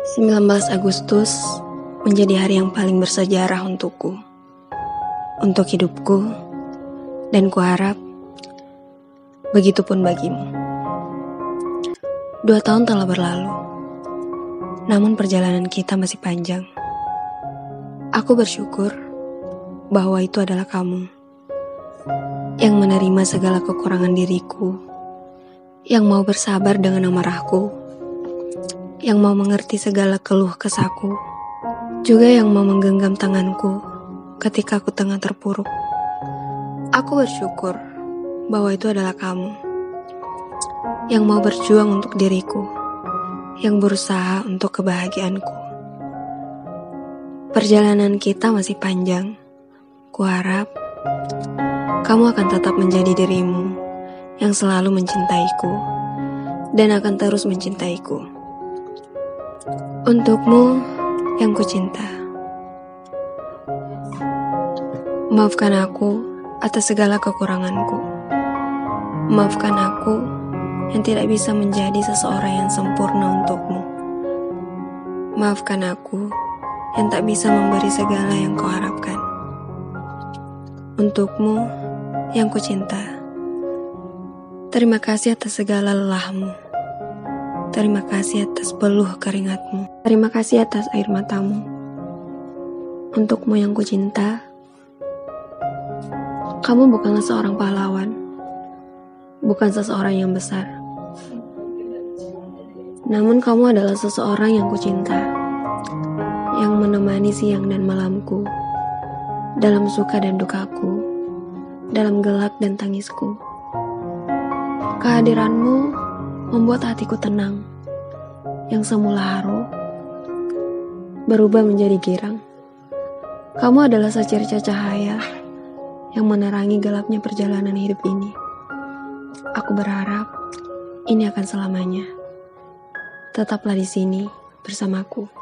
19 Agustus menjadi hari yang paling bersejarah untukku. Untuk hidupku, dan kuharap begitupun bagimu. Dua tahun telah berlalu, namun perjalanan kita masih panjang. Aku bersyukur bahwa itu adalah kamu yang menerima segala kekurangan diriku, yang mau bersabar dengan amarahku yang mau mengerti segala keluh kesahku, juga yang mau menggenggam tanganku ketika aku tengah terpuruk. Aku bersyukur bahwa itu adalah kamu yang mau berjuang untuk diriku, yang berusaha untuk kebahagiaanku. Perjalanan kita masih panjang. Kuharap kamu akan tetap menjadi dirimu yang selalu mencintaiku dan akan terus mencintaiku. Untukmu yang kucinta, maafkan aku atas segala kekuranganku. Maafkan aku yang tidak bisa menjadi seseorang yang sempurna untukmu. Maafkan aku yang tak bisa memberi segala yang kau harapkan. Untukmu yang kucinta, terima kasih atas segala lelahmu. Terima kasih atas peluh keringatmu. Terima kasih atas air matamu. Untukmu yang kucinta, kamu bukanlah seorang pahlawan, bukan seseorang yang besar. Namun kamu adalah seseorang yang kucinta, yang menemani siang dan malamku, dalam suka dan dukaku, dalam gelak dan tangisku. Kehadiranmu membuat hatiku tenang. Yang semula haru berubah menjadi girang. Kamu adalah secerca cahaya yang menerangi gelapnya perjalanan hidup ini. Aku berharap ini akan selamanya. Tetaplah di sini bersamaku.